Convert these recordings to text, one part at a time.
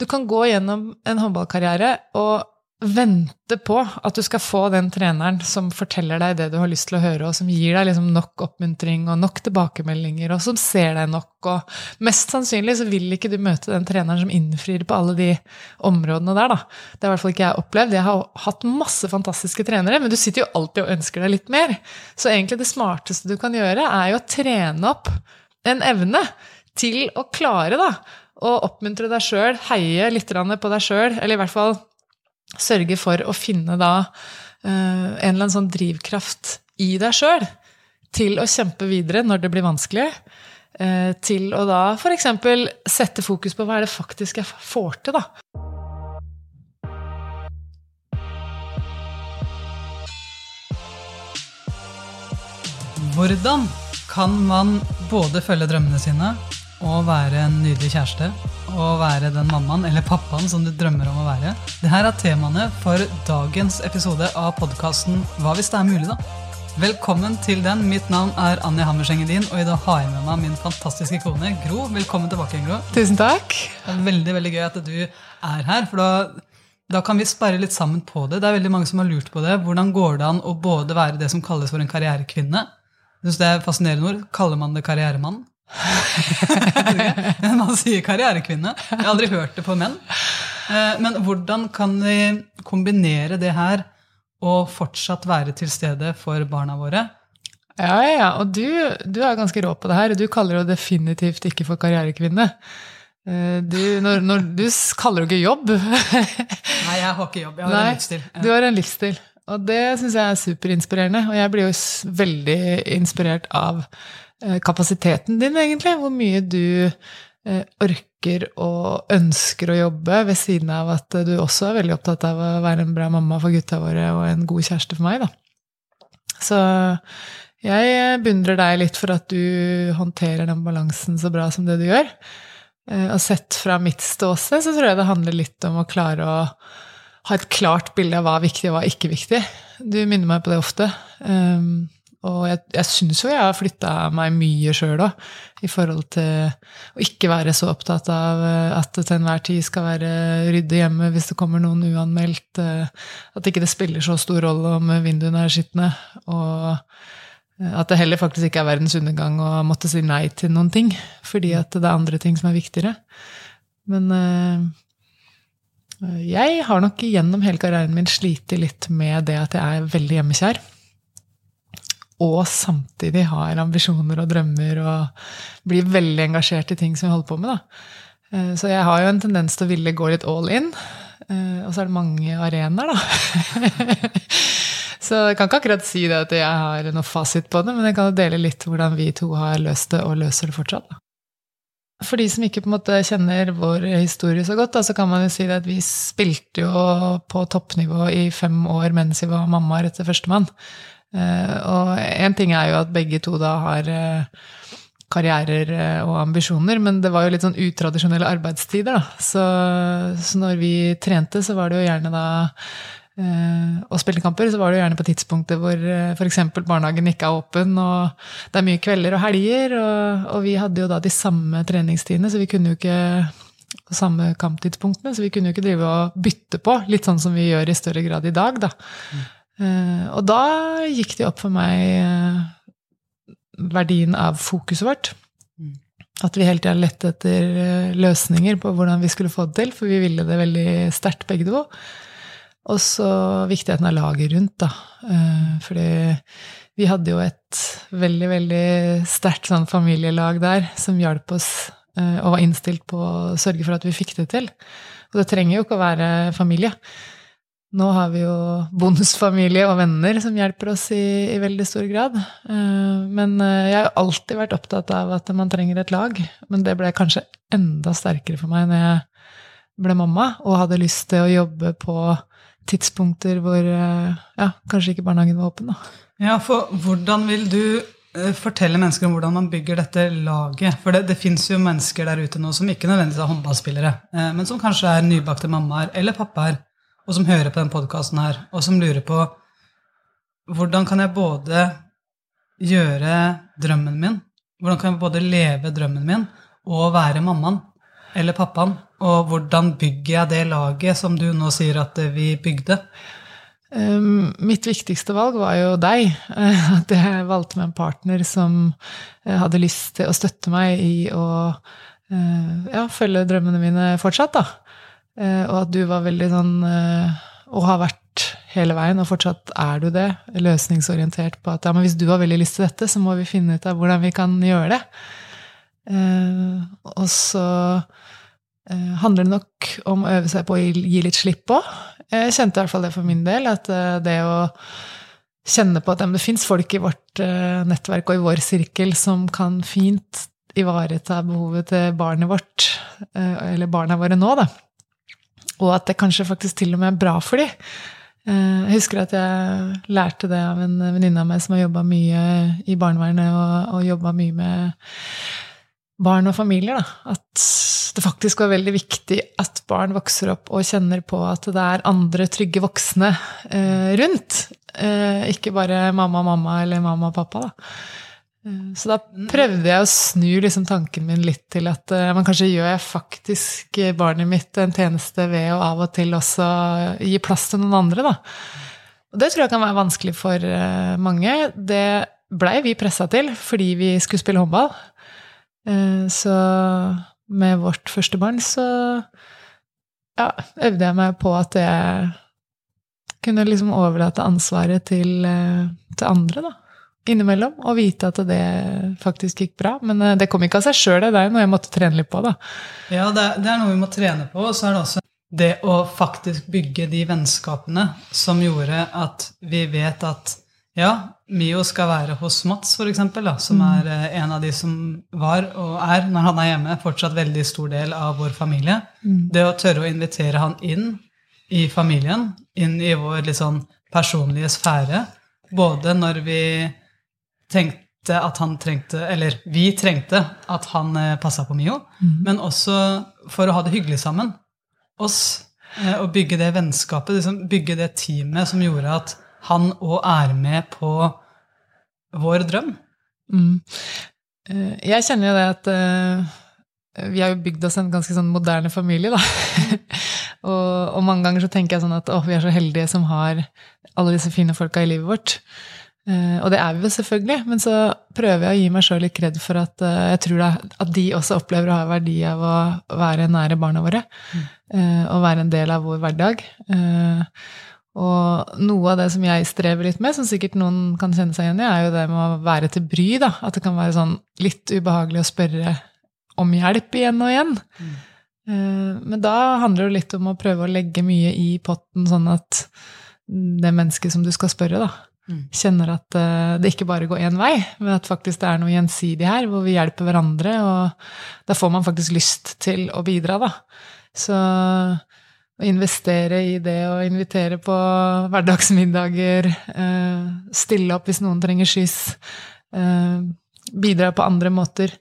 Du kan gå gjennom en håndballkarriere og vente på at du skal få den treneren som forteller deg det du har lyst til å høre, og som gir deg liksom nok oppmuntring og nok tilbakemeldinger, og som ser deg nok. Og mest sannsynlig så vil ikke du møte den treneren som innfrir på alle de områdene der, da. Det har i hvert fall ikke jeg opplevd. Jeg har hatt masse fantastiske trenere, men du sitter jo alltid og ønsker deg litt mer. Så egentlig det smarteste du kan gjøre, er jo å trene opp en evne til å klare, da. Å oppmuntre deg sjøl, heie litt på deg sjøl, eller i hvert fall sørge for å finne da uh, en eller annen sånn drivkraft i deg sjøl til å kjempe videre når det blir vanskelig. Uh, til å da f.eks. sette fokus på hva er det faktisk jeg får til, da. Hvordan kan man både følge drømmene sine og være en nydelig kjæreste å være den mammaen eller pappaen som du drømmer om å være. Dette er temaene for dagens episode av podkasten Hva hvis det er mulig, da? Velkommen til den. Mitt navn er Anja Hammerseng Edin, og i dag har jeg med meg min fantastiske kone Gro. Velkommen tilbake, Gro. Tusen takk. Det er veldig veldig gøy at du er her, for da, da kan vi sperre litt sammen på det. Det er veldig mange som har lurt på det. Hvordan går det an å både være det som kalles for en karrierekvinne? Jeg synes det er fascinerende ord. Kaller man det karrieremann? Man sier karrierekvinne. Jeg har aldri hørt det på menn. Eh, men hvordan kan vi kombinere det her og fortsatt være til stede for barna våre? Ja, ja, ja. Og du, du er ganske rå på det her. Du kaller det definitivt ikke for karrierekvinne. Eh, du, når, når, du kaller det ikke jobb. Nei, jeg har ikke jobb. Jeg har Nei, en livsstil. Du har en livsstil. Og det syns jeg er superinspirerende. Og jeg blir jo veldig inspirert av kapasiteten din, egentlig. Hvor mye du eh, orker og ønsker å jobbe, ved siden av at du også er veldig opptatt av å være en bra mamma for gutta våre og en god kjæreste for meg, da. Så jeg beundrer deg litt for at du håndterer den balansen så bra som det du gjør. Eh, og sett fra mitt ståsted så tror jeg det handler litt om å klare å ha et klart bilde av hva er viktig og hva er ikke viktig. Du minner meg på det ofte. Og jeg, jeg syns jo jeg har flytta meg mye sjøl òg, i forhold til å ikke være så opptatt av eh, at det til enhver tid skal være rydde hjemme hvis det kommer noen uanmeldt. Eh, at ikke det spiller så stor rolle om vinduene er skitne. Og eh, at det heller faktisk ikke er verdens undergang å måtte si nei til noen ting, fordi at det er andre ting som er viktigere. Men jeg har nok gjennom hele karrieren min slitt litt med det at jeg er veldig hjemmekjær og samtidig har ambisjoner og drømmer og blir veldig engasjert i ting som vi holder på med. Da. Eh, så jeg har jo en tendens til å ville gå litt all in. Eh, og så er det mange arenaer, da. Så jeg kan ikke akkurat si det at jeg har noe fasit på det, men jeg kan dele litt hvordan vi to har løst det, og løser det fortsatt. Da. For de som ikke på en måte kjenner vår historie så godt, da, så kan man jo si at vi spilte jo på toppnivå i fem år mens vi var mammaer etter førstemann. Eh, og én ting er jo at begge to da har eh, karrierer eh, og ambisjoner, men det var jo litt sånn utradisjonelle arbeidstider, da. Så, så når vi trente, så var det jo gjerne da og spilte kamper, så var det jo gjerne på tidspunktet hvor f.eks. barnehagen ikke er åpen, og det er mye kvelder og helger, og, og, vi hadde jo da de samme treningstidene, så vi kunne jo ikke samme kamptidspunktene, så vi kunne jo ikke drive og bytte på, litt sånn som vi gjør i større grad i dag, da. Mm. Eh, og da gikk det opp for meg eh, verdien av fokuset vårt. Mm. At vi hele tida lette etter eh, løsninger på hvordan vi skulle få det til, for vi ville det veldig sterkt begge to. Og så viktigheten av laget rundt, da. Fordi vi hadde jo et veldig, veldig sterkt sånn familielag der som hjalp oss og var innstilt på å sørge for at vi fikk det til. Og det trenger jo ikke å være familie. Nå har vi jo bonusfamilie og venner som hjelper oss i, i veldig stor grad. Eh, men eh, jeg har alltid vært opptatt av at man trenger et lag. Men det ble kanskje enda sterkere for meg når jeg ble mamma og hadde lyst til å jobbe på tidspunkter hvor eh, ja, kanskje ikke barnehagen var åpen. Da. Ja, for hvordan vil du fortelle mennesker om hvordan man bygger dette laget? For det, det fins jo mennesker der ute nå som ikke nødvendigvis er håndballspillere, men som kanskje er nybakte mammaer eller pappaer og som hører på den podkasten her, og som lurer på hvordan kan jeg både gjøre drømmen min, hvordan kan jeg både leve drømmen min og være mammaen? eller pappaen? Og hvordan bygger jeg det laget som du nå sier at vi bygde? Mitt viktigste valg var jo deg. At jeg valgte meg en partner som eh, hadde lyst til å støtte meg i å uh, ja, følge drømmene mine fortsatt. da. Uh, og at du var veldig sånn uh, Og har vært hele veien, og fortsatt er du det, løsningsorientert på at ja, men hvis du har veldig lyst til dette, så må vi finne ut av hvordan vi kan gjøre det. og så handler det nok om å øve seg på å gi litt slipp òg. Jeg kjente i hvert fall det for min del, at eh, det å kjenne på at det fins folk i vårt nettverk og i vår sirkel som kan fint ivareta behovet til barnet vårt, eller barna våre nå, da. Og at det kanskje faktisk til og med er bra for dem. Uh, jeg husker at jeg lærte det av en venninne av meg som har jobba mye i barnevernet og, og jobba mye med barn og familier, da. At det faktisk var veldig viktig at barn vokser opp og kjenner på at det er andre trygge voksne eh, rundt. Eh, ikke bare mamma, mamma eller mamma og pappa, da. Eh, så da prøvde jeg å snu liksom tanken min litt til at uh, men kanskje gjør jeg faktisk barnet mitt en tjeneste ved å av og til også gi plass til noen andre, da. Og det tror jeg kan være vanskelig for uh, mange. Det blei vi pressa til fordi vi skulle spille håndball. Uh, så med vårt første barn så ja, øvde jeg meg på at jeg kunne liksom overlate ansvaret til, eh, til andre, da. Innimellom. Og vite at det faktisk gikk bra. Men eh, det kom ikke av seg sjøl, det er jo noe jeg måtte trene litt på, da. Ja, det er, det er noe vi må trene på. Og så er det også det å faktisk bygge de vennskapene som gjorde at vi vet at ja, Mio skal være hos Mats, eksempel, som mm. er eh, en av de som var og er, når han er hjemme, fortsatt veldig stor del av vår familie. Mm. Det å tørre å invitere han inn i familien, inn i vår litt sånn personlige sfære, både når vi tenkte at han trengte Eller vi trengte at han eh, passa på Mio, mm. men også for å ha det hyggelig sammen. Oss. Eh, og bygge det vennskapet, liksom bygge det teamet som gjorde at han òg er med på vår drøm. Mm. Eh, jeg kjenner jo det at vi har jo bygd oss en ganske sånn moderne familie, da. og, og, mange ganger så tenker jeg sånn at å, vi er så heldige som har alle disse fine folka i livet vårt. Uh, og det er vi jo selvfølgelig, men så prøver jeg å gi meg sjøl litt kred for at uh, jeg tror at de også opplever å ha verdi av å være nære barna våre. Mm. og være en del av vår hverdag. Og noe av det som jeg strever litt med, som sikkert noen kan kjenne seg igjen i, er jo det med å være til bry. da, At det kan være sånn litt ubehagelig å spørre om hjelp igjen og igjen. Mm. Eh, men da handler det litt om å prøve å legge mye i potten, sånn at det mennesket som du skal spørre, da. Kjenner at eh, det ikke bare går én vei, men at faktisk det er noe gjensidig her, hvor vi hjelper hverandre, og da får man faktisk lyst til å bidra, da. Så å investere i det å invitere på hverdagsmiddager, eh, stille opp hvis noen trenger skyss, eh, bidra på andre måter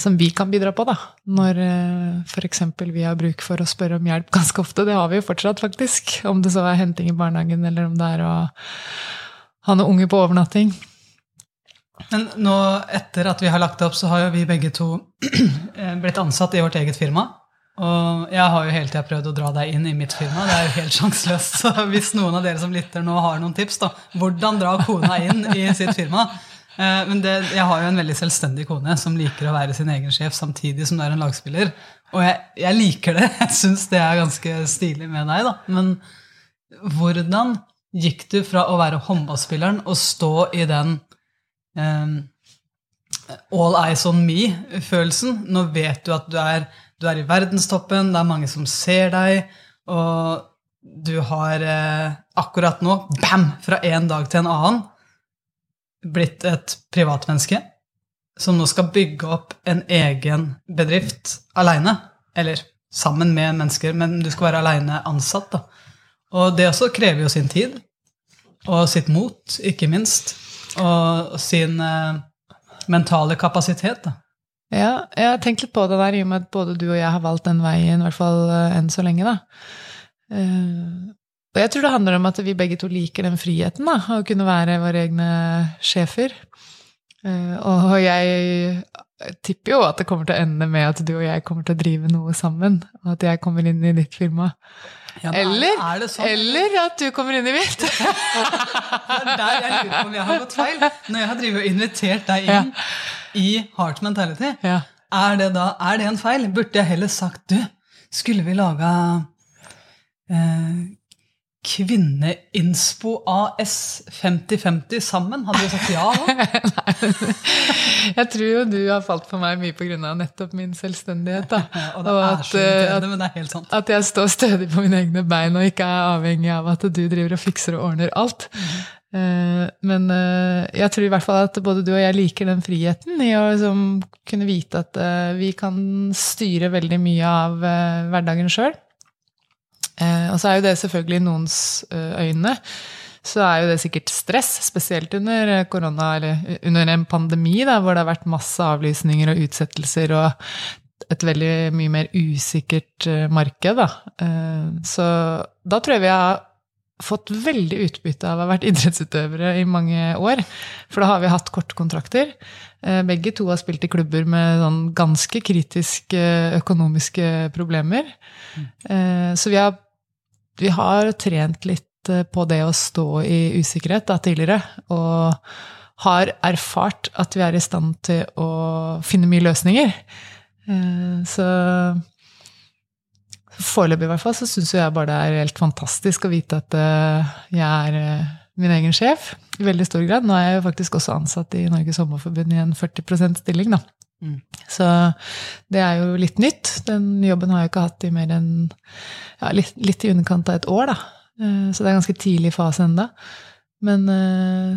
som vi kan bidra på, da. Når f.eks. vi har bruk for å spørre om hjelp ganske ofte. Det har vi jo fortsatt, faktisk. Om det så er henting i barnehagen, eller om det er å ha og unge på overnatting. Men nå, etter at vi har lagt det opp, så har jo vi begge to blitt ansatt i vårt eget firma. Og jeg har jo hele tida prøvd å dra deg inn i mitt firma. Det er jo helt sjanseløst. Så hvis noen av dere som lytter nå har noen tips, da, hvordan dra kona inn i sitt firma eh, Men det, jeg har jo en veldig selvstendig kone som liker å være sin egen sjef samtidig som du er en lagspiller. Og jeg, jeg liker det. Jeg syns det er ganske stilig med deg, da. Men hvordan gikk du fra å være håndballspilleren og stå i den um, all eyes on me-følelsen Nå vet du at du er du er i verdenstoppen, det er mange som ser deg, og du har eh, akkurat nå, bam, fra en dag til en annen, blitt et privatmenneske som nå skal bygge opp en egen bedrift aleine. Eller sammen med mennesker, men du skal være aleine ansatt. Da. Og det også krever jo sin tid. Og sitt mot, ikke minst. Og sin eh, mentale kapasitet. Da. Ja, jeg har tenkt litt på det der, i og med at både du og jeg har valgt den veien, i hvert fall uh, enn så lenge, da. Uh, og jeg tror det handler om at vi begge to liker den friheten, da, å kunne være våre egne sjefer. Eh, og jeg tipper jo at det kommer til å ende med at du og jeg kommer til å drive noe sammen. Og at jeg kommer inn i ditt firma. Ja, er- eller, er det sånn? eller at du kommer inn i mitt. Det er der jeg lurer på om jeg har gått feil. Når jeg har drivet og invitert deg inn i Heart Mentality, ja. er det da er det en feil? Burde jeg heller sagt du, skulle vi laga eh, Kvinneinspo AS 5050 sammen? Hadde du sagt ja da? Jeg tror jo du har falt for meg mye pga. nettopp min selvstendighet. Da. Og det Og er at, irriterende, er sant. At jeg står stødig på mine egne bein og ikke er avhengig av at du driver og fikser og ordner alt. Eh, Men uh, jeg tror i hvert fall at både du og jeg liker den friheten i å liksom kunne vite at uh, vi kan styre veldig mye av hverdagen sjøl. Og så er jo det selvfølgelig i noens eh, øyne så er jo det sikkert stress, spesielt under eh, korona, eller under en pandemi, da, hvor det har vært masse avlysninger og utsettelser og et veldig mye mer usikkert eh, marked. Da. Eh, Så da tror jeg vi har fått veldig utbytte av å ha vært idrettsutøvere i mange år. For da har vi hatt kortkontrakter. Eh, Begge to har spilt i klubber med sånn ganske kritiske økonomiske problemer. Eh, Så vi har, vi har trent litt eh, på det å stå i usikkerhet da, tidligere. Og har erfart at vi er i stand til å finne mye løsninger. Eh, Så Foreløpig i hvert fall så syns jeg bare det er helt fantastisk å vite at eh, jeg er min egen sjef i veldig stor grad. Nå er jeg jo faktisk også ansatt i Norges Sommerforbund i en 40% stilling, da. Mm. Så det er jo litt nytt. Den jobben har jeg ikke hatt i mer enn ja, litt, litt i underkant av et år, da. Eh, Så det er ganske tidlig fase enda. Men eh,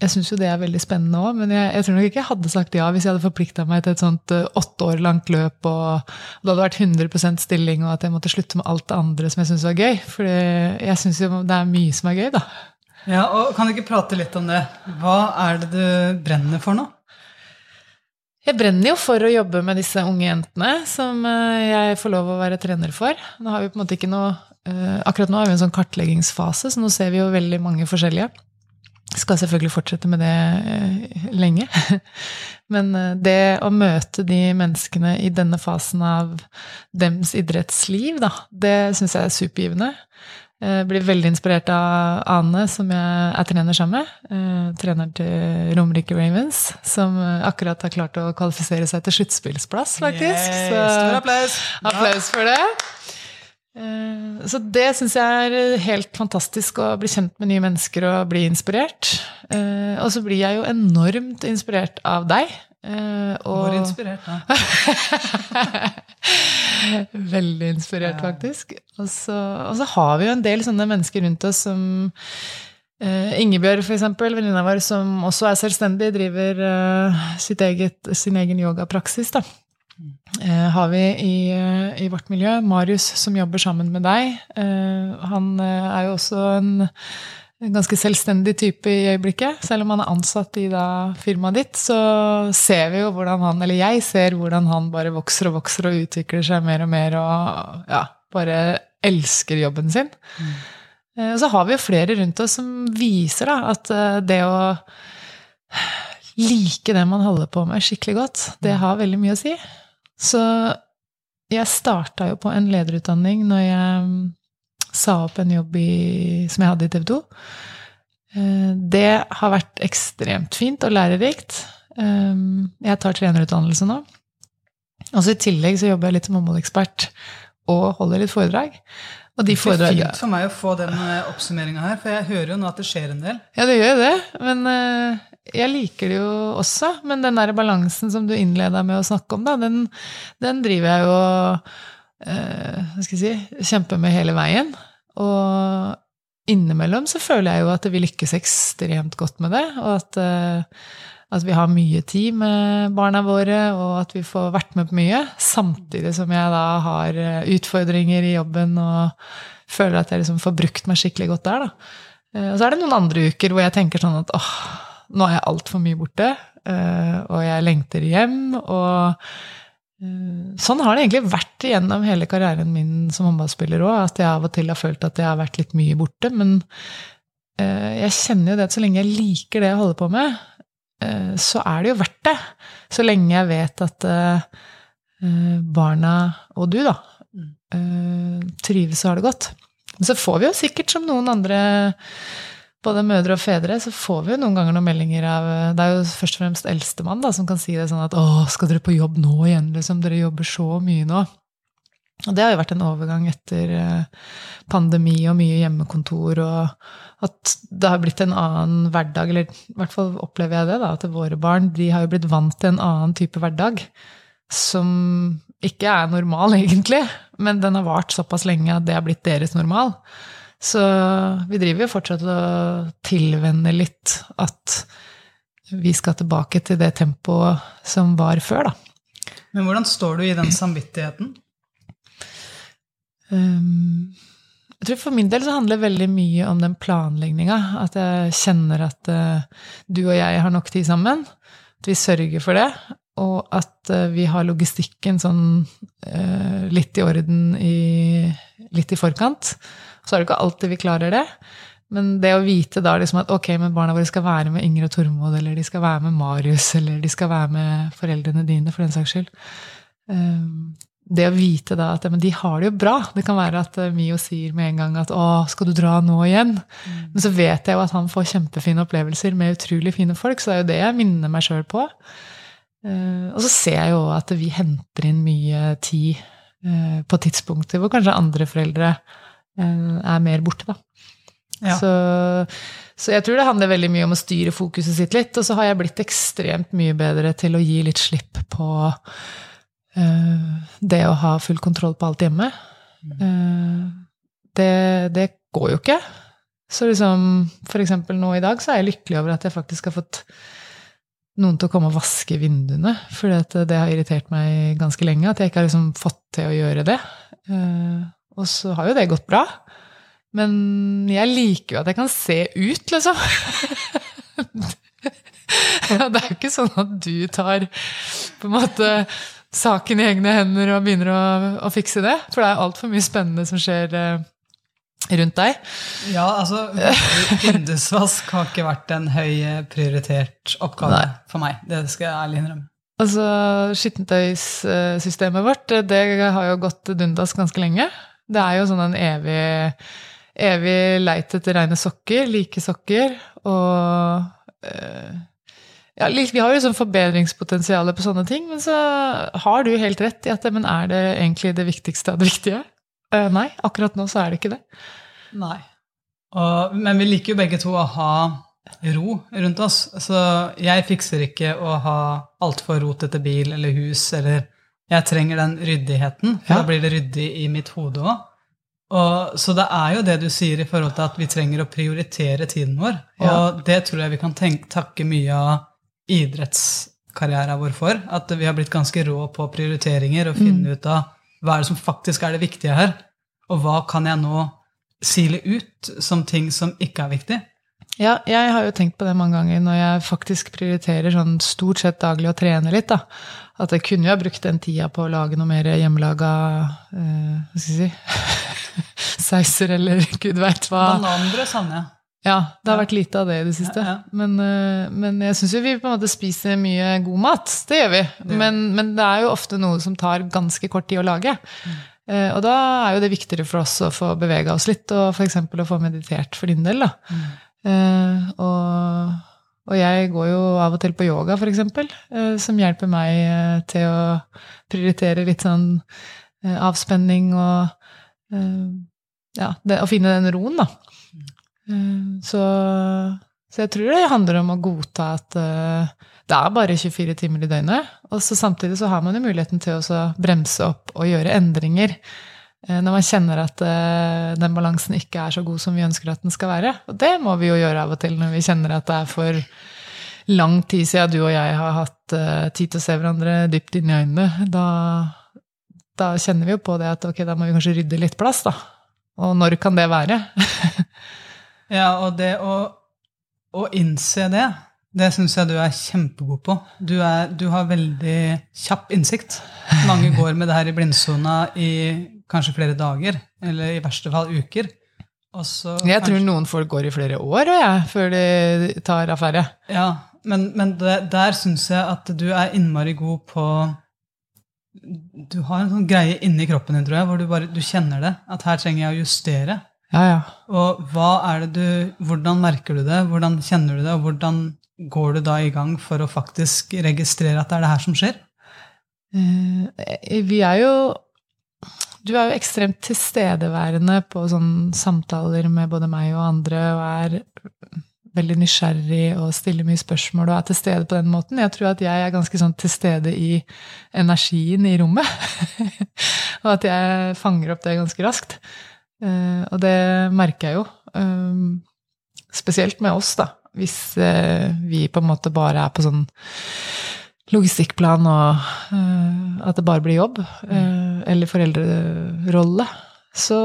jeg syns jo det er veldig spennende òg. Men jeg, jeg tror nok ikke jeg hadde sagt ja hvis jeg hadde forplikta meg til et sånt eh, åtte år langt løp, og det hadde vært 100% stilling, og at jeg måtte slutte med alt det andre som jeg syns var gøy. For jeg syns jo det er mye som er gøy, da. Ja, og Kan du ikke prate litt om det? Hva er det du brenner for nå? Jeg brenner jo for å jobbe med disse unge jentene som eh, jeg får lov å være trener for. Nå har vi på en måte ikke noe, eh, akkurat nå har vi en sånn kartleggingsfase, så nå ser vi jo veldig mange forskjellige. Skal selvfølgelig fortsette med det eh, lenge. Men det å møte de menneskene i denne fasen av dems idrettsliv, da, det syns jeg er supergivende. Jeg blir veldig inspirert av Ane, som jeg er trener sammen med. Trener til Romerike Ravens, som eh, akkurat har klart å kvalifisere seg til sluttspillsplass, faktisk. Yay, Så Stor applaus! applaus for det. Eh, Så det syns jeg er helt fantastisk, å bli kjent med nye mennesker og bli inspirert. Eh, Og så blir jeg jo enormt inspirert av deg. Eh, Hvor inspirert, da. Veldig inspirert, faktisk. Og så, og så har vi jo en del sånne mennesker rundt oss som uh, Ingebjørg, eksempel, venninna vår, som også er selvstendig, driver uh, sitt eget, sin egen yogapraksis. da. Uh, har vi i, uh, i vårt miljø Marius, som jobber sammen med deg. uh, han er jo også en, en ganske selvstendig type i øyeblikket. Selv om han er ansatt i da, firmaet ditt, så ser vi jo hvordan han, eller jeg ser hvordan han bare vokser og vokser og utvikler seg mer og mer og ja, bare elsker jobben sin. Mm. Og så har vi jo flere rundt oss som viser da, at eh, det å like det man holder på med skikkelig godt, det har veldig mye å si. Så jeg starta jo på en lederutdanning når jeg mm, sa opp en jobb i, som jeg hadde i TV 2. Eh, Det har vært ekstremt fint og lærerikt. Eh, Jeg tar trenerutdannelse nå. Og så I tillegg så jobber jeg litt som håndballekspert og holder litt foredrag. Og de Det er fint for meg å få den oppsummeringa her, for jeg hører jo nå at det skjer en del. Ja, det gjør jo det. Men eh, jeg liker det jo også. Men den der balansen som du innleda med å snakke om, da, den, den driver jeg jo eh, hva skal jeg si, kjempe med hele veien. Og innimellom så føler jeg jo at vi lykkes ekstremt godt med det. Og at, eh, at vi har mye tid med barna våre, og at vi får vært med på mye. Samtidig som jeg da har eh, utfordringer i jobben og føler at jeg liksom får brukt meg skikkelig godt der. da. Eh, Og så er det noen andre uker hvor jeg tenker sånn at åh, nå er jeg altfor mye borte, eh, og jeg lengter hjem, og eh, sånn har det egentlig vært gjennom hele karrieren min som håndballspiller òg, at jeg av og til har følt at jeg har vært litt mye borte, men eh, jeg kjenner jo det at så lenge jeg liker det jeg holder på med, eh, så er det jo verdt det. Så lenge jeg vet at eh, eh, barna, og du, da, eh, trives og har det godt. Men så får vi jo sikkert, som noen andre både mødre og fedre, så får vi jo noen ganger noen meldinger av Det er jo først og fremst eldstemann som kan si det sånn at 'Å, skal dere på jobb nå igjen?' liksom, Dere jobber så mye nå. Og det har jo vært en overgang etter eh, pandemi og mye hjemmekontor, og at det har blitt en annen hverdag, eller i hvert fall opplever jeg det, da, at våre barn de har jo blitt vant til en annen type hverdag. Som ikke er normal, egentlig, men den har vart såpass lenge at det har blitt deres normal. Så vi driver jo fortsatt og tilvenner litt at vi skal tilbake til det tempoet som var før, da. Men hvordan står du i den samvittigheten? Um, jeg tror For min del så handler det veldig mye om den planlegginga. At jeg kjenner at uh, du og jeg har nok tid sammen. At vi sørger for det. Og at uh, vi har logistikken sånn uh, litt i orden i, litt i forkant. Så er det ikke alltid vi klarer det. Men det å vite da liksom at ok, men barna våre skal være med Inger og Tormod, eller de skal være med Marius, eller de skal være med foreldrene dine, for den saks skyld. Um, det å vite da at men de har det jo bra. Det kan være at eh, Mio sier med en gang at 'Å, skal du dra nå igjen?' Mm. Men så vet jeg jo at han får kjempefine opplevelser med utrolig fine folk, så det er jo det jeg minner meg sjøl på. Uh, og så ser jeg jo at vi henter inn mye tid uh, på tidspunkter hvor kanskje andre foreldre er mer borte, da. Ja. Så, så, jeg tror det handler veldig mye om å styre fokuset sitt litt. Og så har jeg blitt ekstremt mye bedre til å gi litt slipp på uh, det å ha full kontroll på alt hjemme, Uh, det, det går jo ikke. Så liksom, for eksempel nå i dag så er jeg lykkelig over at jeg faktisk har fått noen til å komme og vaske vinduene. For det har irritert meg ganske lenge at jeg ikke har liksom fått til å gjøre det. Eh, og så har jo det gått bra. Men jeg liker jo at jeg kan se ut, liksom. det er jo ikke sånn at du tar på en måte saken i egne hender og begynner å, å fikse det? For det er altfor mye spennende som skjer eh, rundt deg. Ja, altså Vindusvask har ikke vært en høy eh, prioritert oppgave Nei. for meg. Det skal jeg ærlig innrømme. Altså, Skittentøyssystemet vårt det har jo gått dundas ganske lenge. Det er jo sånn en evig, evig leit etter reine sokker, like sokker, og øh, ja, Vi har jo sånn forbedringspotensial på sånne ting, men så har du helt rett i at men er det egentlig det viktigste av det viktige? Uh, nei, akkurat nå så er det ikke det. Nei. Og, men vi liker jo begge to å ha ro rundt oss. Så jeg fikser ikke å ha altfor rotete bil eller hus, eller Jeg trenger den ryddigheten, for ja. da blir det ryddig i mitt hode òg. så det er jo det du sier i forhold til at vi trenger å prioritere tiden vår. Og ja. det tror jeg vi kan tenke, takke mye av idrettskarrieren vår for. At vi har blitt ganske rå på prioriteringer og finne mm. ut av hva er det som faktisk er det viktige her. Og hva kan jeg nå sile ut som ting som ikke er viktig? Ja, jeg har jo tenkt på det mange ganger når jeg faktisk prioriterer sånn stort sett daglig å trene litt. da. At jeg kunne jo ha brukt den tida på å lage noe mer hjemmelaga eh, Hva skal jeg si Sauser eller gud veit hva. Bananbrød savner jeg. Ja, det har vært lite av det i det siste. Ja, ja. Men, eh, men, jeg syns jo vi på en måte spiser mye god mat. Det gjør vi. Det men, men, det er jo ofte noe som tar ganske kort tid å lage. Mm. Eh, og da er jo det viktigere for oss å få bevega oss litt, og f.eks. å få meditert for din del. da. Mm. Eh, og, og, jeg går jo av og til på yoga, f.eks., eh, som hjelper meg eh, til å prioritere litt sånn eh, avspenning og ja, å finne den roen, da. Så, så, jeg tror det handler om å godta at det er bare 24 timer i døgnet. Og så samtidig så har man jo muligheten til å bremse opp og gjøre endringer når man kjenner at uh, den balansen ikke er så god som vi ønsker at den skal være. Og det må vi jo gjøre av og til når vi kjenner at det er for lang tid siden du og jeg har hatt tid til å se hverandre dypt inn i øynene. Da, da kjenner vi jo på det at ok, da må vi kanskje rydde litt plass, da. Og når kan det være? Ja, og det å, å innse det, det syns jeg du er kjempegod på. Du, er, du, har veldig kjapp innsikt. Mange går med det her i blindsona i kanskje flere dager, eller i verste fall uker. jeg kanskje... tror noen folk går i flere år ja, før de tar affære. Ja, Men, men det, der syns jeg at du er innmari god på Du har en sånn greie inni kroppen din, tror jeg, hvor du bare du kjenner det. At her trenger jeg å justere. Ja, ja. Og er du Hvordan merker du det? Hvordan kjenner du det? Og hvordan går du da i gang for å faktisk registrere at det er det her som skjer? Eh, vi er jo Du er jo ekstremt tilstedeværende på sånne samtaler med både meg og andre, og er veldig nysgjerrig og stiller mye spørsmål og er til stede på den måten. Jeg tror at jeg er ganske sånn til stede i energien i rommet. og at jeg fanger opp det ganske raskt. Eh, og det merker jeg jo. Eh, spesielt med oss, da. Hvis eh, vi på en måte bare er på sånn logistikkplan og at det bare blir jobb, eller foreldrerolle, så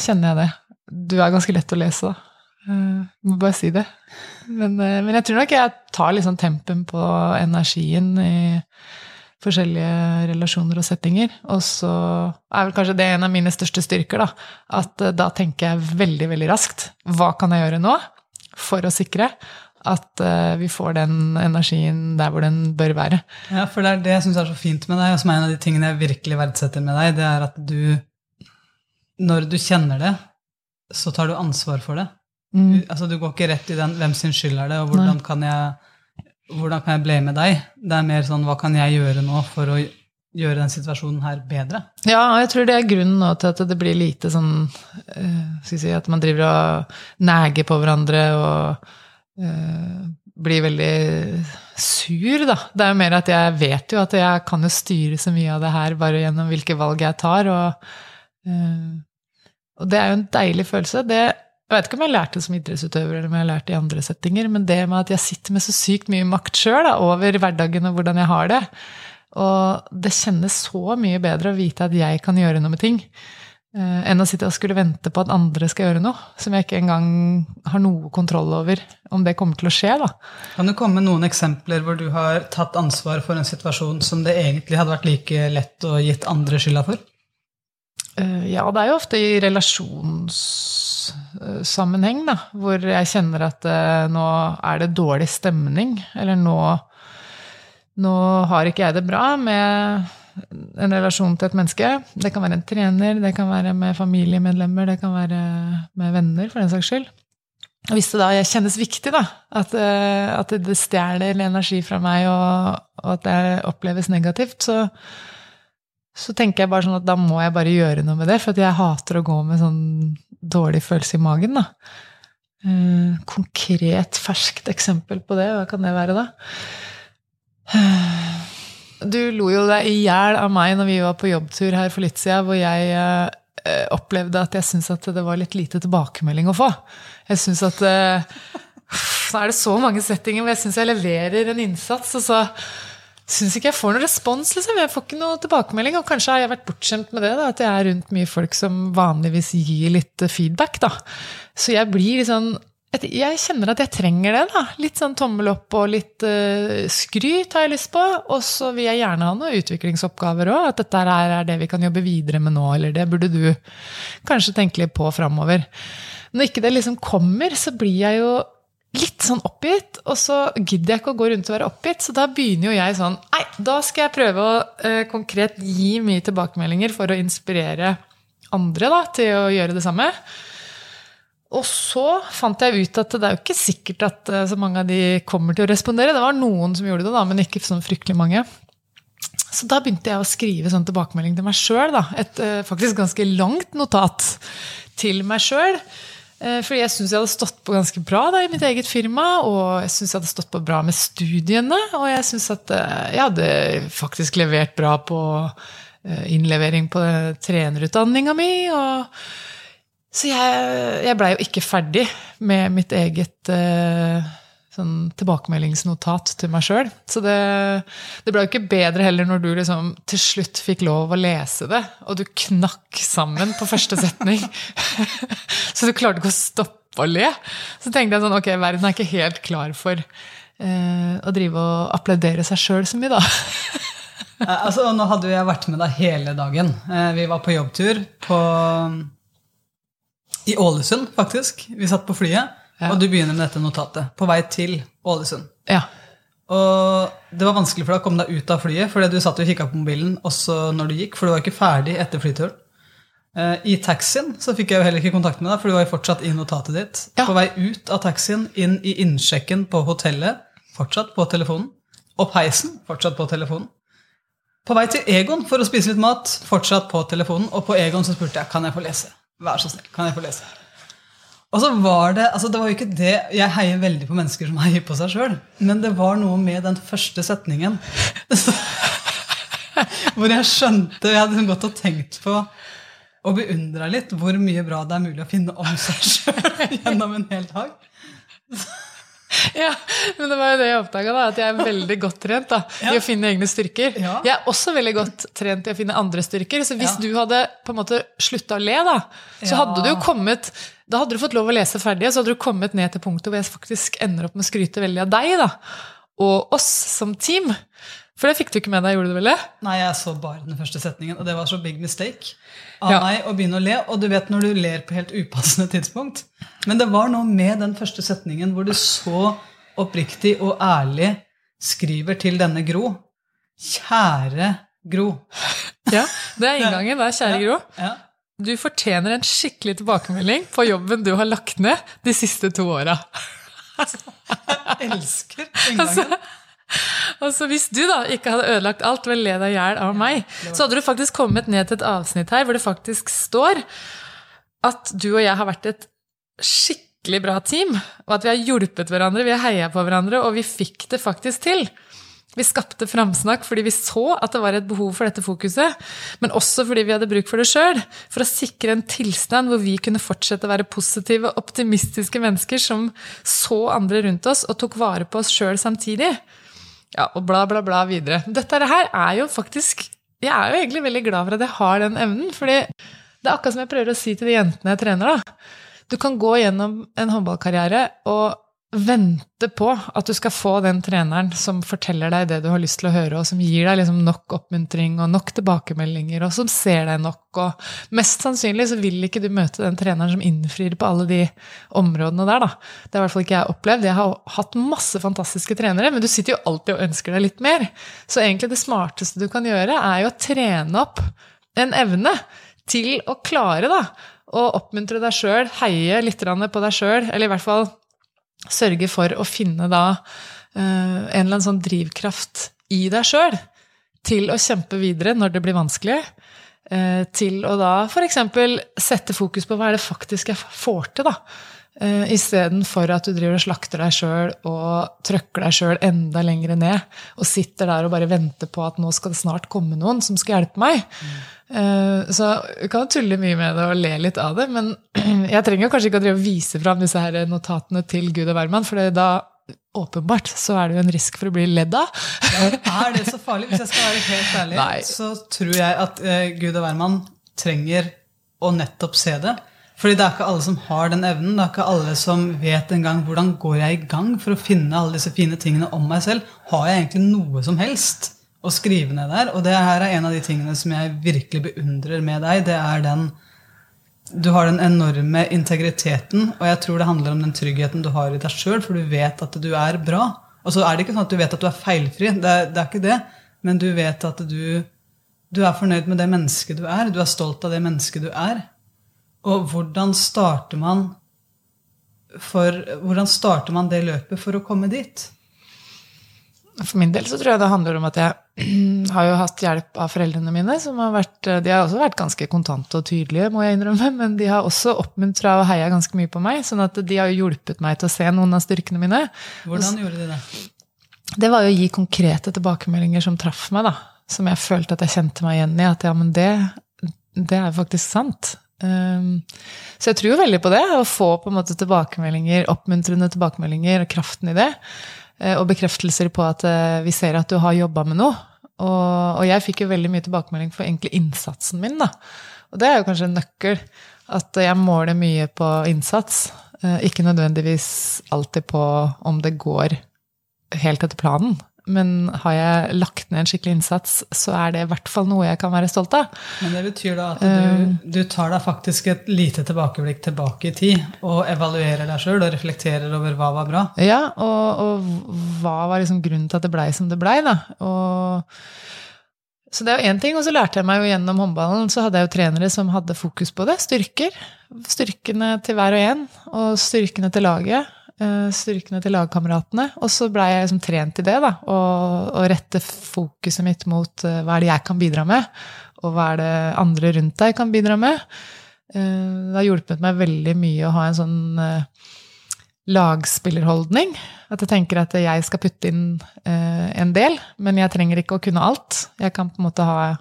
kjenner jeg det. Du er ganske lett å lese, da. Uh, må bare si det. Men, uh, men, jeg tror nok jeg tar liksom tempen på energien i forskjellige relasjoner og settinger. Og så er vel kanskje det en av mine største styrker, da. At uh, da tenker jeg veldig, veldig raskt. Hva kan jeg gjøre nå for å sikre at vi får den energien der hvor den bør være? Ja, for det er det jeg syns er så fint med deg, og som er en av de tingene jeg virkelig verdsetter med deg, det er at du, når du kjenner det, så tar du ansvar for det. Mm. Altså, du går ikke rett i den 'hvem sin skyld er det', og hvordan kan, jeg, hvordan kan jeg blame deg? Det er mer sånn 'hva kan jeg gjøre nå for å gjøre den situasjonen her bedre'? Ja, og jeg tror det er grunnen nå til at det blir lite sånn uh, Skal si at man driver og neger på hverandre og blir veldig sur, da. Det er jo mer at jeg vet jo at jeg kan jo styre så mye av det her bare gjennom hvilke valg jeg tar, og, uh, og det er jo en deilig følelse. Det jeg vet ikke om jeg lærte det som idrettsutøver eller om jeg har lært det i andre settinger, men det med at jeg sitter med så sykt mye makt sjøl over hverdagen og hvordan jeg har det. Og det kjennes så mye bedre å vite at jeg kan gjøre noe med ting, eh, enn å sitte og skulle vente på at andre skal gjøre noe som jeg ikke engang har noe kontroll over om det kommer til å skje. da. Kan du komme med noen eksempler hvor du har tatt ansvar for en situasjon som det egentlig hadde vært like lett å gitt andre skylda for? Eh, ja, det er jo ofte i relasjonssammenheng, da, hvor jeg kjenner at uh, nå er det dårlig stemning, eller nå, nå har ikke jeg det bra med en relasjon til et menneske. Det kan være en trener, det kan være med familiemedlemmer, det kan være med venner, for den saks skyld. Hvis det da kjennes viktig, da, at, uh, at det stjeler energi fra meg, og, og at det oppleves negativt, så så tenker jeg bare sånn at da må jeg bare gjøre noe med det, for jeg hater å gå med sånn dårlig følelse i magen. da. Eh, konkret, ferskt eksempel på det, hva kan det være da? Du lo jo deg i hjel av meg når vi var på jobbtur her for litt siden, hvor jeg eh, opplevde at jeg syntes at det var litt lite tilbakemelding å få. Jeg syns at eh, Nå er det så mange settinger hvor jeg syns jeg leverer en innsats, og så syns ikke jeg får noen respons. Liksom. Jeg får ikke noe tilbakemelding. Og kanskje har jeg vært bortskjemt med det, da, at jeg er rundt mye folk som vanligvis gir litt feedback. Da. Så jeg blir sånn Jeg kjenner at jeg trenger det. da. Litt sånn tommel opp og litt uh, skryt har jeg lyst på. Og så vil jeg gjerne ha noen utviklingsoppgaver òg. At dette her er det vi kan jobbe videre med nå, eller det burde du kanskje tenke litt på framover. Når ikke det liksom kommer, så blir jeg jo litt sånn oppgitt, og så gidder jeg ikke å gå rundt og være oppgitt. Så da begynner jo jeg sånn Nei, da skal jeg prøve å uh, konkret gi mye tilbakemeldinger for å inspirere andre da, til å gjøre det samme. Og så fant jeg ut at det er jo ikke sikkert at eh, så mange av de kommer til å respondere. Det var noen som gjorde det, da, men ikke sånn fryktelig mange. Så da begynte jeg å skrive sånn tilbakemelding til meg sjøl. Et eh, faktisk ganske langt notat til meg sjøl. Eh, fordi jeg syns jeg hadde stått på ganske bra da, i mitt eget firma. Og jeg syns jeg hadde stått på bra med studiene. Og jeg syns at jeg hadde faktisk levert bra på innlevering på trenerutdanninga mi. Og så jeg, jeg blei jo ikke ferdig med mitt eget sånn tilbakemeldingsnotat til meg sjøl. Så det, det ble jo ikke bedre heller når du liksom til slutt fikk lov å lese det, og du knakk sammen på første setning. så du klarte ikke å stoppe å le. Så tenkte jeg sånn, ok, verden er ikke helt klar for eh, å drive og applaudere seg sjøl så mye, da. altså, nå hadde jeg vært med deg hele dagen. Eh, vi var på jobbtur på, i Ålesund, faktisk. Vi satt på flyet. Ja. Og du begynner med dette notatet på vei til Ålesund. Ja. Og det var vanskelig for deg å komme deg ut av flyet, fordi du satt og kikka på mobilen også når du gikk, for du var ikke ferdig etter flyturen. Eh, I taxien så fikk jeg jo heller ikke kontakt med deg, for du var jo fortsatt i notatet ditt. Ja. På vei ut av taxien, inn i innsjekken på hotellet, fortsatt på telefonen. Opp heisen, fortsatt på telefonen. På vei til Egon for å spise litt mat, fortsatt på telefonen. Og på Egon så spurte jeg kan jeg få lese. Vær så snill, kan jeg få lese? Og så var det altså det var jo ikke det, Jeg heier veldig på mennesker som heier på seg sjøl, men det var noe med den første setningen hvor jeg skjønte Jeg hadde gått og tenkt på og beundra litt hvor mye bra det er mulig å finne om seg sjøl gjennom en hel dag. Ja, men det var jo det jeg oppdaga, at jeg er veldig godt trent da, i Ja. å finne egne styrker. Ja. Jeg er også veldig godt trent i å finne andre styrker. Så hvis du hadde på en måte slutta å le, da, så hadde du jo kommet Da hadde du fått lov å lese ferdig, og så hadde du kommet ned til punktet hvor jeg faktisk ender opp med å skryte veldig av deg, da. Og oss som team. For det fikk du ikke med deg, gjorde du vel det? Nei, jeg så bare den første setningen, og det var så big mistake av Ja. meg å begynne å le. Og du vet når du ler på helt upassende tidspunkt. Men det var noe med den første setningen hvor du så oppriktig og ærlig skriver til denne Gro. Kjære Gro. Ja, Det er inngangen. Det er kjære Gro. Ja. Du fortjener en skikkelig tilbakemelding på jobben du har lagt ned de siste to åra. Jeg elsker inngangen. Altså, hvis du da ikke hadde ødelagt alt ved å le deg i hjel av meg, så hadde du faktisk kommet ned til et avsnitt her hvor det faktisk står at du og jeg har vært et skikkelig bra team, og at vi har hjulpet hverandre, vi har heia på hverandre, og vi fikk det faktisk til. Vi skapte framsnakk fordi vi så at det var et behov for dette fokuset, men også fordi vi hadde bruk for det sjøl, for å sikre en tilstand hvor vi kunne fortsette å være positive, optimistiske mennesker som så andre rundt oss og tok vare på oss sjøl samtidig. Ja, og bla, bla, bla videre. Dette her er jo faktisk Jeg er jo egentlig veldig glad for at jeg har den evnen, fordi det er akkurat som jeg prøver å si til de jentene jeg trener, da. Du kan gå gjennom en håndballkarriere og vente på at du skal få den treneren som forteller deg det du har lyst til å høre, og som gir deg liksom nok oppmuntring og nok tilbakemeldinger, og som ser deg nok. Og mest sannsynlig så vil ikke du møte den treneren som innfrir på alle de områdene der, da. Det har i hvert fall ikke jeg opplevd. Jeg har hatt masse fantastiske trenere, men du sitter jo alltid og ønsker deg litt mer. Så egentlig det smarteste du kan gjøre, er jo å trene opp en evne til å klare, da, å oppmuntre deg sjøl, heie litt på deg sjøl, eller i hvert fall sørge for å finne da eh, en eller annen sånn drivkraft i deg sjøl til å kjempe videre når det blir vanskelig. eh, Til å da f.eks. sette fokus på hva er det faktisk jeg får til, da. Uh, Istedenfor at du driver og slakter deg sjøl og trøkker deg sjøl enda lenger ned. Og sitter der og bare venter på at nå skal det snart komme noen som skal hjelpe meg. Eh, så vi kan tulle mye med det og le litt av det, men jeg trenger kanskje ikke å drive og vise fram disse her notatene til Gud og hvermann, for da åpenbart så er det jo en risk for å bli ledd av. Er det så farlig? Hvis jeg skal være helt ærlig, Nei. så tror jeg at eh, Gud og hvermann trenger å nettopp se det. Fordi det er ikke alle som har den evnen. Det er ikke alle som vet engang hvordan går jeg i gang for å finne alle disse fine tingene om meg selv. Har jeg egentlig noe som helst å skrive ned der? Og det her er en av de tingene som jeg virkelig beundrer med deg. Det er den Du har den enorme integriteten, og jeg tror det handler om den tryggheten du har i deg sjøl, for du vet at du er bra. Og så er det ikke sånn at du vet at du er feilfri. Det er, det er ikke det. Men du vet at du, du er fornøyd med det mennesket du er. Du er stolt av det mennesket du er. Og hvordan starter man for, hvordan starter man det løpet for å komme dit? For min del så tror jeg det handler om at jeg har jo hatt hjelp av foreldrene mine. som har vært, De har også vært ganske kontante og tydelige, må jeg innrømme, men de har også oppmuntra og heia ganske mye på meg. sånn at de har hjulpet meg til å se noen av styrkene mine. Hvordan gjorde de det? Det var jo å gi konkrete tilbakemeldinger som traff meg, da. Som jeg følte at jeg kjente meg igjen i. At ja, men det, det er faktisk sant. Um, så jeg tror jo veldig på det. Å få på en måte tilbakemeldinger, oppmuntrende tilbakemeldinger og kraften i det. Eh, Og bekreftelser på at eh, vi ser at du har jobba med noe. Og, og jeg fikk jo veldig mye tilbakemelding for egentlig innsatsen min, da. Og det er jo kanskje en nøkkel. At jeg måler mye på innsats. eh, Ikke nødvendigvis alltid på om det går helt etter planen. Men har jeg lagt ned en skikkelig innsats, så er det i hvert fall noe jeg kan være stolt av. Men det betyr da at du, du tar deg faktisk et lite tilbakeblikk tilbake i tid, og evaluerer deg sjøl og reflekterer over hva var bra? Ja, og, og hva var liksom grunnen til at det blei som det blei, da. Og så det er jo én ting, og så lærte jeg meg jo gjennom håndballen, så hadde jeg jo trenere som hadde fokus på det. Styrker. Styrkene til hver og en, og styrkene til laget. Eh, styrkene til lagkameratene. Og så blei jeg liksom trent i det, da. Å rette fokuset mitt mot uh, hva er det jeg kan bidra med, og hva er det andre rundt deg kan bidra med. Uh, det har hjulpet meg veldig mye å ha en sånn lagspillerholdning. At jeg tenker at jeg skal putte inn en del, men jeg trenger ikke å kunne alt. Jeg kan på en måte ha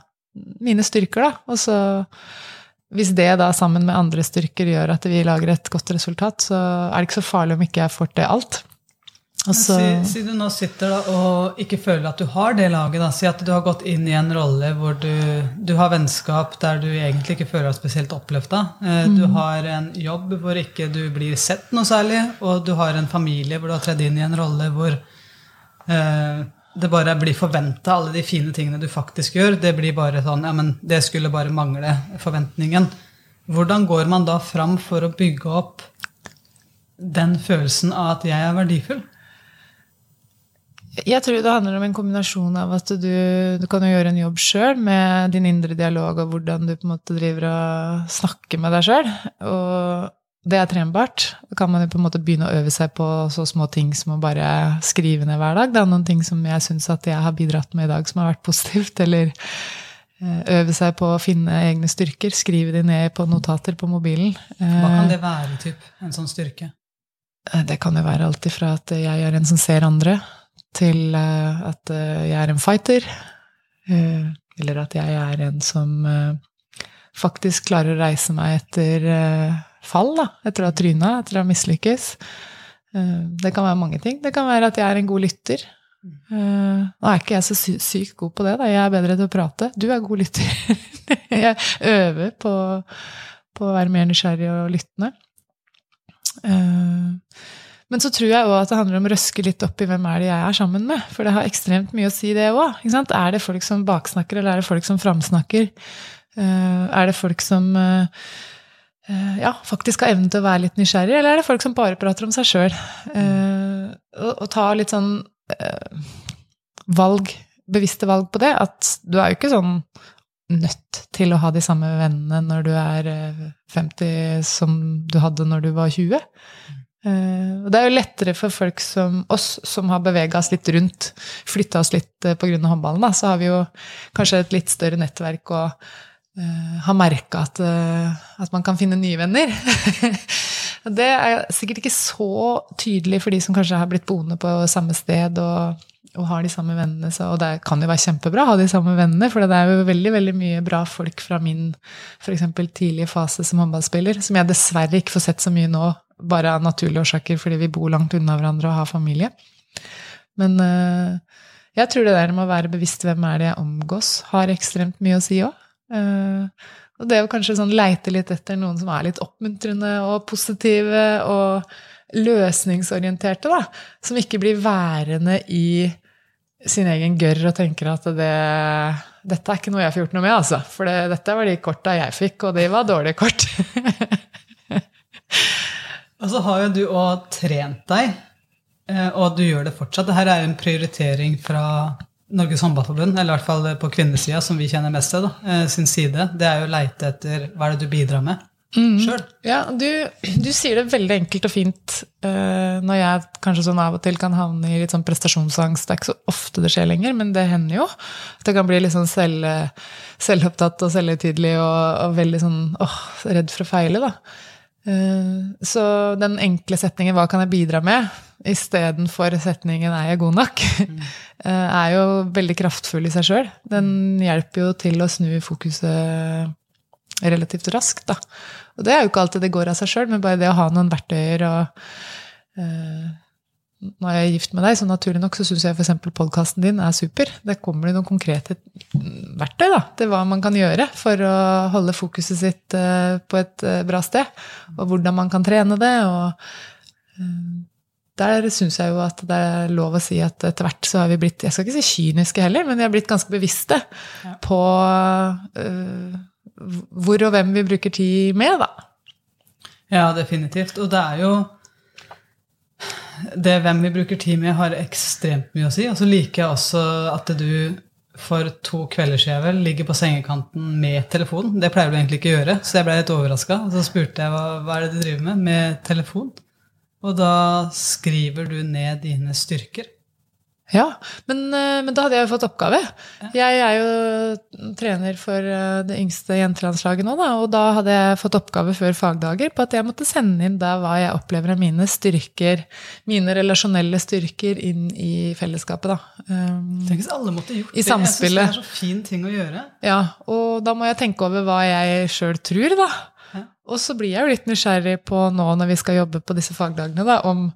mine styrker, da. Og så hvis det da sammen med andre styrker gjør at vi lager et godt resultat, så er det ikke så farlig om ikke jeg får til alt. Så, si, si, du nå sitter da og ikke føler at du har det laget. Da. Si at du har gått inn i en rolle hvor du, du har vennskap der du egentlig ikke føler deg spesielt oppløfta. Eh, mm. Du har en jobb hvor ikke du blir sett noe særlig, og du har en familie hvor du har tredd inn i en rolle hvor eh, det bare blir forventa, alle de fine tingene du faktisk gjør. Det blir bare sånn Ja, men det skulle bare mangle forventningen. Hvordan går man da fram for å bygge opp den følelsen av at jeg er verdifull? Jeg tror det handler om en kombinasjon av at du, du kan gjøre en jobb sjøl med din indre dialog og hvordan du på en måte driver og snakker med deg sjøl. Og det er trenbart. Da kan man jo på en måte begynne å øve seg på så små ting som å bare skrive ned hver dag. Det er noen ting som jeg syns at jeg har bidratt med i dag som har vært positivt. Eller eh, øve seg på å finne egne styrker. Skrive de ned på notater på mobilen. Hva kan det være, typ, en sånn styrke? Eh, det kan jo være alt ifra at jeg er en som ser andre, til eh, at jeg er en fighter. Eller at jeg er en som faktisk klarer å reise meg etter fall da, etter å ha tryna, etter å ha mislykkes. Eh, det kan være mange ting. Det kan være at jeg er en god lytter. Eh, nå er ikke jeg så sykt god på det, da. Jeg er bedre til å prate. Du er god lytter. jeg øver på, på, å være mer nysgjerrig og lyttende. Eh, men så tror jeg òg at det handler om å røske litt opp i hvem er det jeg er sammen med. For det har ekstremt mye å si, det òg. Er det folk som baksnakker, eller er det folk som framsnakker? Er det folk som ja, faktisk har evnen til å være litt nysgjerrig, eller er det folk som bare prater om seg sjøl? Uh, og, og, ta litt sånn uh, valg, bevisste valg på det. At du er jo ikke sånn nødt til å ha de samme vennene når du er 50 som du hadde når du var 20. Uh, det er jo lettere for folk som oss, som har bevega oss litt rundt, flytta oss litt pga. håndballen, da, så har vi jo kanskje et litt større nettverk og har merka at, uh, at, man kan finne nye venner. det er sikkert ikke så tydelig for de som kanskje har blitt boende på samme sted og, og har de samme vennene. Så, og det kan jo være kjempebra å ha de samme vennene, for det er jo veldig veldig mye bra folk fra min for tidlige fase som håndballspiller, som jeg dessverre ikke får sett så mye nå, bare av naturlige årsaker fordi vi bor langt unna hverandre og har familie. Men uh, jeg tror det der med å være bevisst hvem er det jeg omgås, har ekstremt mye å si òg. Uh, og det å kanskje sånn leite litt etter noen som er litt oppmuntrende og positive og løsningsorienterte, da. Som ikke blir værende i sin egen gørr og tenker at det, dette er ikke noe jeg får gjort noe med, altså. For det, dette var de korta jeg fikk, og de var dårlige kort. og så har jo du òg trent deg, eh, og du gjør det fortsatt. Dette er jo en prioritering fra Norges håndballforbund, eller i hvert fall på kvinnesida, som vi kjenner mest til, da, eh, sin side, det er jo å leite etter hva er det du bidrar med mm. sjøl. Ja, du, du, sier det veldig enkelt og fint uh, når jeg kanskje sånn av og til kan havne i litt sånn prestasjonsangst. Det er ikke så ofte det skjer lenger, men det hender jo. At jeg kan bli litt sånn selv, selvopptatt og selvhøytidelig og, og, veldig sånn åh, redd for å feile, da. Uh, så den enkle setningen 'hva kan jeg bidra med?' Istedenfor setningen 'er jeg god nok', mm. er jo veldig kraftfull i seg sjøl. Den hjelper jo til å snu fokuset relativt raskt, da. Og det er jo ikke alltid det går av seg sjøl, men bare det å ha noen verktøyer og uh, Når jeg er gift med deg, så naturlig nok så syns jeg f.eks. podkasten din er super. Der kommer det noen konkrete verktøy da, til hva man kan gjøre for å holde fokuset sitt uh, på et uh, bra sted. Og hvordan man kan trene det. og der syns jeg jo at det er lov å si at etter hvert så har vi blitt Jeg skal ikke si kyniske heller, men vi har blitt ganske bevisste ja. på uh, hvor og hvem vi bruker tid med, da. Ja, definitivt. Og det er jo Det hvem vi bruker tid med, har ekstremt mye å si. Og så liker jeg også at du for to kvelder siden vel ligger på sengekanten med telefon. Det pleier du egentlig ikke å gjøre, så jeg ble litt overraska. Så spurte jeg hva, hva er det du driver med med telefon. Og da skriver du ned dine styrker. Ja, men, eh, men, da hadde jeg jo fått oppgave. Ja. Jeg er jo trener for eh, det yngste jentelandslaget nå, da, og da hadde jeg fått oppgave før fagdager på at jeg måtte sende inn da hva jeg opplever av mine styrker, mine relasjonelle styrker, inn i fellesskapet, da. Um, Tenk hvis alle måtte gjort det. I samspillet. Jeg syns det er så fin ting å gjøre. Ja, og da må jeg tenke over hva jeg sjøl tror, da. Og så blir jeg jo litt nysgjerrig på nå når vi skal jobbe på disse fagdagene, da, om,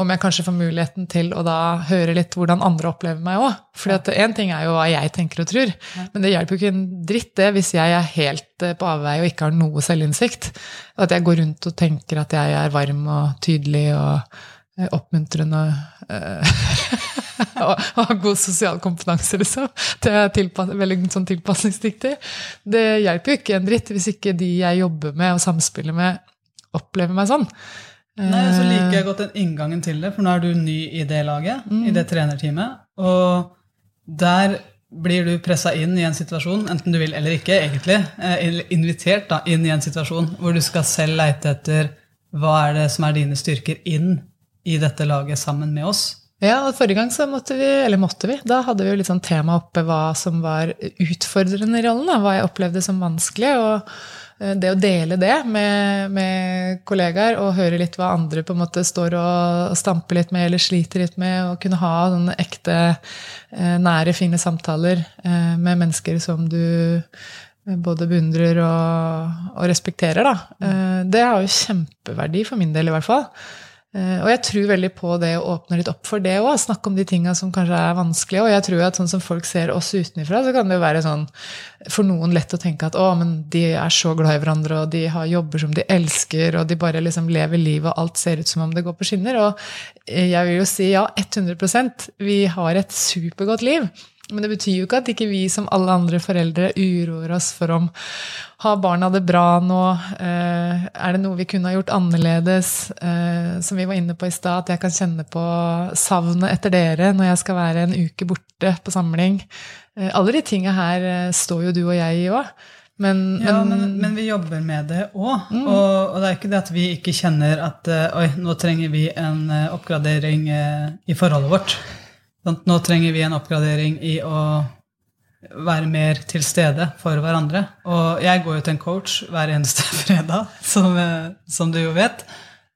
om jeg kanskje får muligheten til å da høre litt hvordan andre opplever meg òg. For én ting er jo hva jeg tenker og tror, men det hjelper jo ikke en dritt det hvis jeg er helt eh, på avveie og ikke har noe selvinnsikt. At jeg går rundt og tenker at jeg er varm og tydelig og oppmuntrende. Eh, og ha god sosial kompetanse, liksom. Det er tilpass, veldig sånn tilpasningsdyktig. Det hjelper jo ikke en dritt hvis ikke de jeg jobber med og samspiller med, opplever meg sånn. Nei, Så liker jeg godt den inngangen til det, for nå er du ny i det laget, mm. i det trenerteamet. Og der blir du pressa inn i en situasjon, enten du vil eller ikke, egentlig, eh, eller invitert da, inn i en situasjon hvor du skal selv leite etter hva er det som er dine styrker inn i dette laget sammen med oss. Ja, og Forrige gang så måtte vi, eller måtte vi, da hadde vi jo litt sånn tema oppe hva som var utfordrende i rollen. Da, hva jeg opplevde som vanskelig. og eh, det å dele det med, med, kollegaer og høre litt hva andre på en måte står og stamper litt med eller sliter litt med, og kunne ha sånne ekte, eh, nære, fine samtaler eh, med mennesker som du både beundrer og, og respekterer, da. Det har jo kjempeverdi for min del, i hvert fall. Eh, og jeg tror veldig på det å åpne litt opp for det òg. Snakke om de tinga som kanskje er vanskelige. Og jeg tror at sånn som folk ser oss utenfra, så kan det jo være sånn for noen lett å tenke at å, men de er så glad i hverandre, og de har jobber som de elsker, og de bare liksom lever livet, og alt ser ut som om det går på skinner. Og jeg vil jo si ja, 100% Vi har et supergodt liv. Men det betyr jo ikke at ikke vi som alle andre foreldre uroer oss for om har barna det bra nå? Eh, er det noe vi kunne ha gjort annerledes? Eh, som vi var inne på i stad, at jeg kan kjenne på savnet etter dere når jeg skal være en uke borte på samling. Eh, alle de tinga her står jo du og jeg i òg. Men, ja, men, men, vi jobber med det òg. Mm. Og, og, det er ikke det at vi ikke kjenner at oi, nå trenger vi en oppgradering i forholdet vårt. Nå trenger vi en oppgradering i å være mer til stede for hverandre. Og jeg går jo til en coach hver eneste fredag, som, eh, som du jo vet.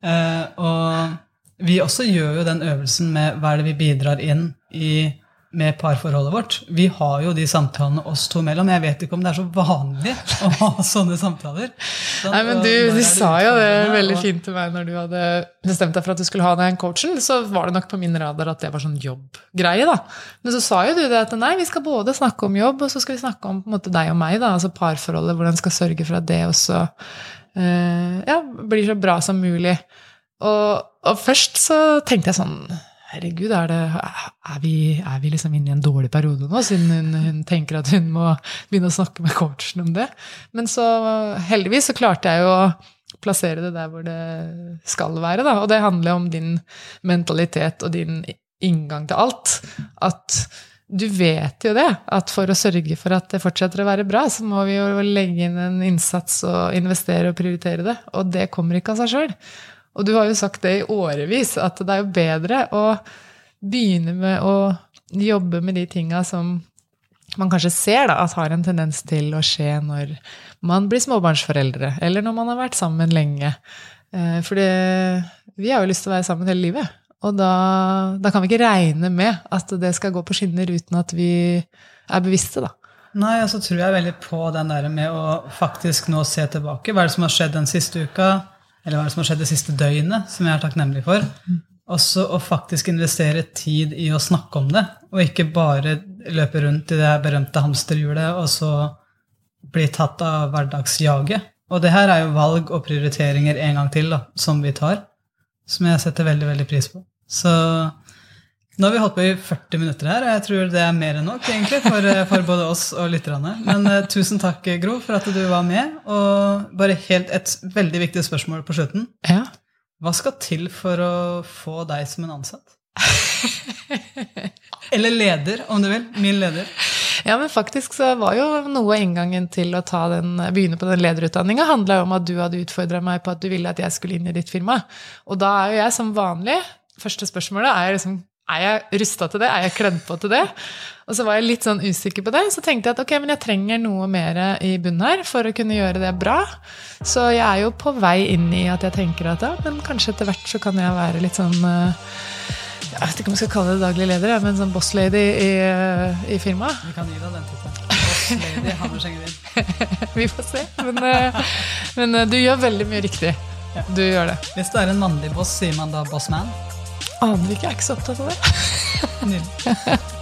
Eh, og vi også gjør jo den øvelsen med hva er det vi bidrar inn i med parforholdet vårt. Vi har jo de samtalene oss to mellom. Jeg vet ikke om det er så vanlig å ha sånne samtaler. Sånn, Nei, men Du, du sa jo det veldig fint til meg når du hadde bestemt deg for at du skulle ha den coachen. Så var det nok på min radar at det var sånn jobbgreie. da. Men så sa jo du det at nei, vi skal både snakke om jobb, og så skal vi snakke om på en måte deg og meg. da, Altså parforholdet, hvordan skal sørge for at det også eh, ja, blir så bra som mulig. Og, og først så tenkte jeg sånn herregud, er, det, er, vi, er, vi, liksom inne i en dårlig periode nå, siden hun, hun, tenker at hun må begynne å snakke med coachen om det? Men så heldigvis så klarte jeg jo å plassere det der hvor det skal være, da. Og det handler om din mentalitet og din inngang til alt. At du vet jo det, at for å sørge for at det fortsetter å være bra, så må vi jo legge inn en innsats og investere og prioritere det. Og det kommer ikke av seg sjøl. Og du har jo sagt det i årevis, at det er jo bedre å begynne med å jobbe med de tinga som man kanskje ser da, at har en tendens til å skje når man blir småbarnsforeldre, eller når man har vært sammen lenge. Eh, For vi har jo lyst til å være sammen hele livet. Og da, da, kan vi ikke regne med at det skal gå på skinner uten at vi er bevisste, da. Nei, altså tror jeg veldig på den der med å faktisk nå se tilbake. Hva er det som har skjedd den siste uka? Eller hva som har skjedd det siste døgnet, som jeg er takknemlig for. Også å faktisk investere tid i å snakke om det, og ikke bare løpe rundt i det berømte hamsterhjulet og så bli tatt av hverdagsjaget. Og det her er jo valg og prioriteringer en gang til da, som vi tar, som jeg setter veldig veldig pris på. Så nå har vi holdt på i 40 minutter her, og jeg tror det er mer enn nok egentlig for, eh, for både oss og lytterne. Men uh, tusen takk, Gro, for at du var med. Og bare helt et veldig viktig spørsmål på slutten. Ja. Hva skal til for å få deg som en ansatt? Eller leder, om du vil. Min leder. Ja, men faktisk så var jo noe av inngangen til å den, begynne på den lederutdanninga handla om at du hadde utfordra meg på at du ville at jeg skulle inn i ditt firma. Og da er jo jeg som vanlig Første spørsmålet er liksom er jeg rusta til det? Er jeg kledd på til det? Og så var jeg litt sånn usikker på det. Så tenkte jeg at ok, men jeg trenger noe mer i bunnen her for å kunne gjøre det bra. Så jeg er jo på vei inn i at jeg tenker at ja, men kanskje etter hvert så kan jeg være litt sånn eh, Jeg vet ikke om jeg skal kalle det daglig leder, men sånn bosslady i, eh, i firmaet. Vi kan gi deg den tittelen. Bosslady Hammersengerin. Vi får se. Men, eh, men du gjør veldig mye riktig. Du gjør det. Hvis du er en mannlig boss, sier man da bossman? Aner ikke, jeg er ikke så opptatt av det.